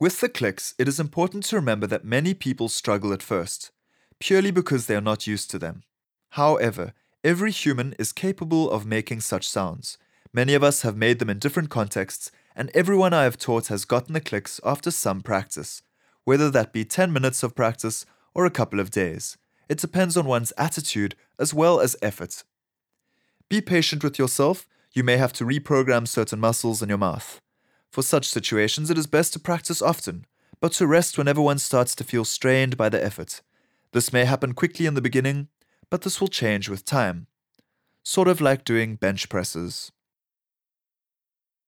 With the clicks, it is important to remember that many people struggle at first, purely because they are not used to them. However, every human is capable of making such sounds. Many of us have made them in different contexts, and everyone I have taught has gotten the clicks after some practice, whether that be 10 minutes of practice or a couple of days. It depends on one's attitude as well as effort. Be patient with yourself. You may have to reprogram certain muscles in your mouth. For such situations, it is best to practice often, but to rest whenever one starts to feel strained by the effort. This may happen quickly in the beginning, but this will change with time. Sort of like doing bench presses.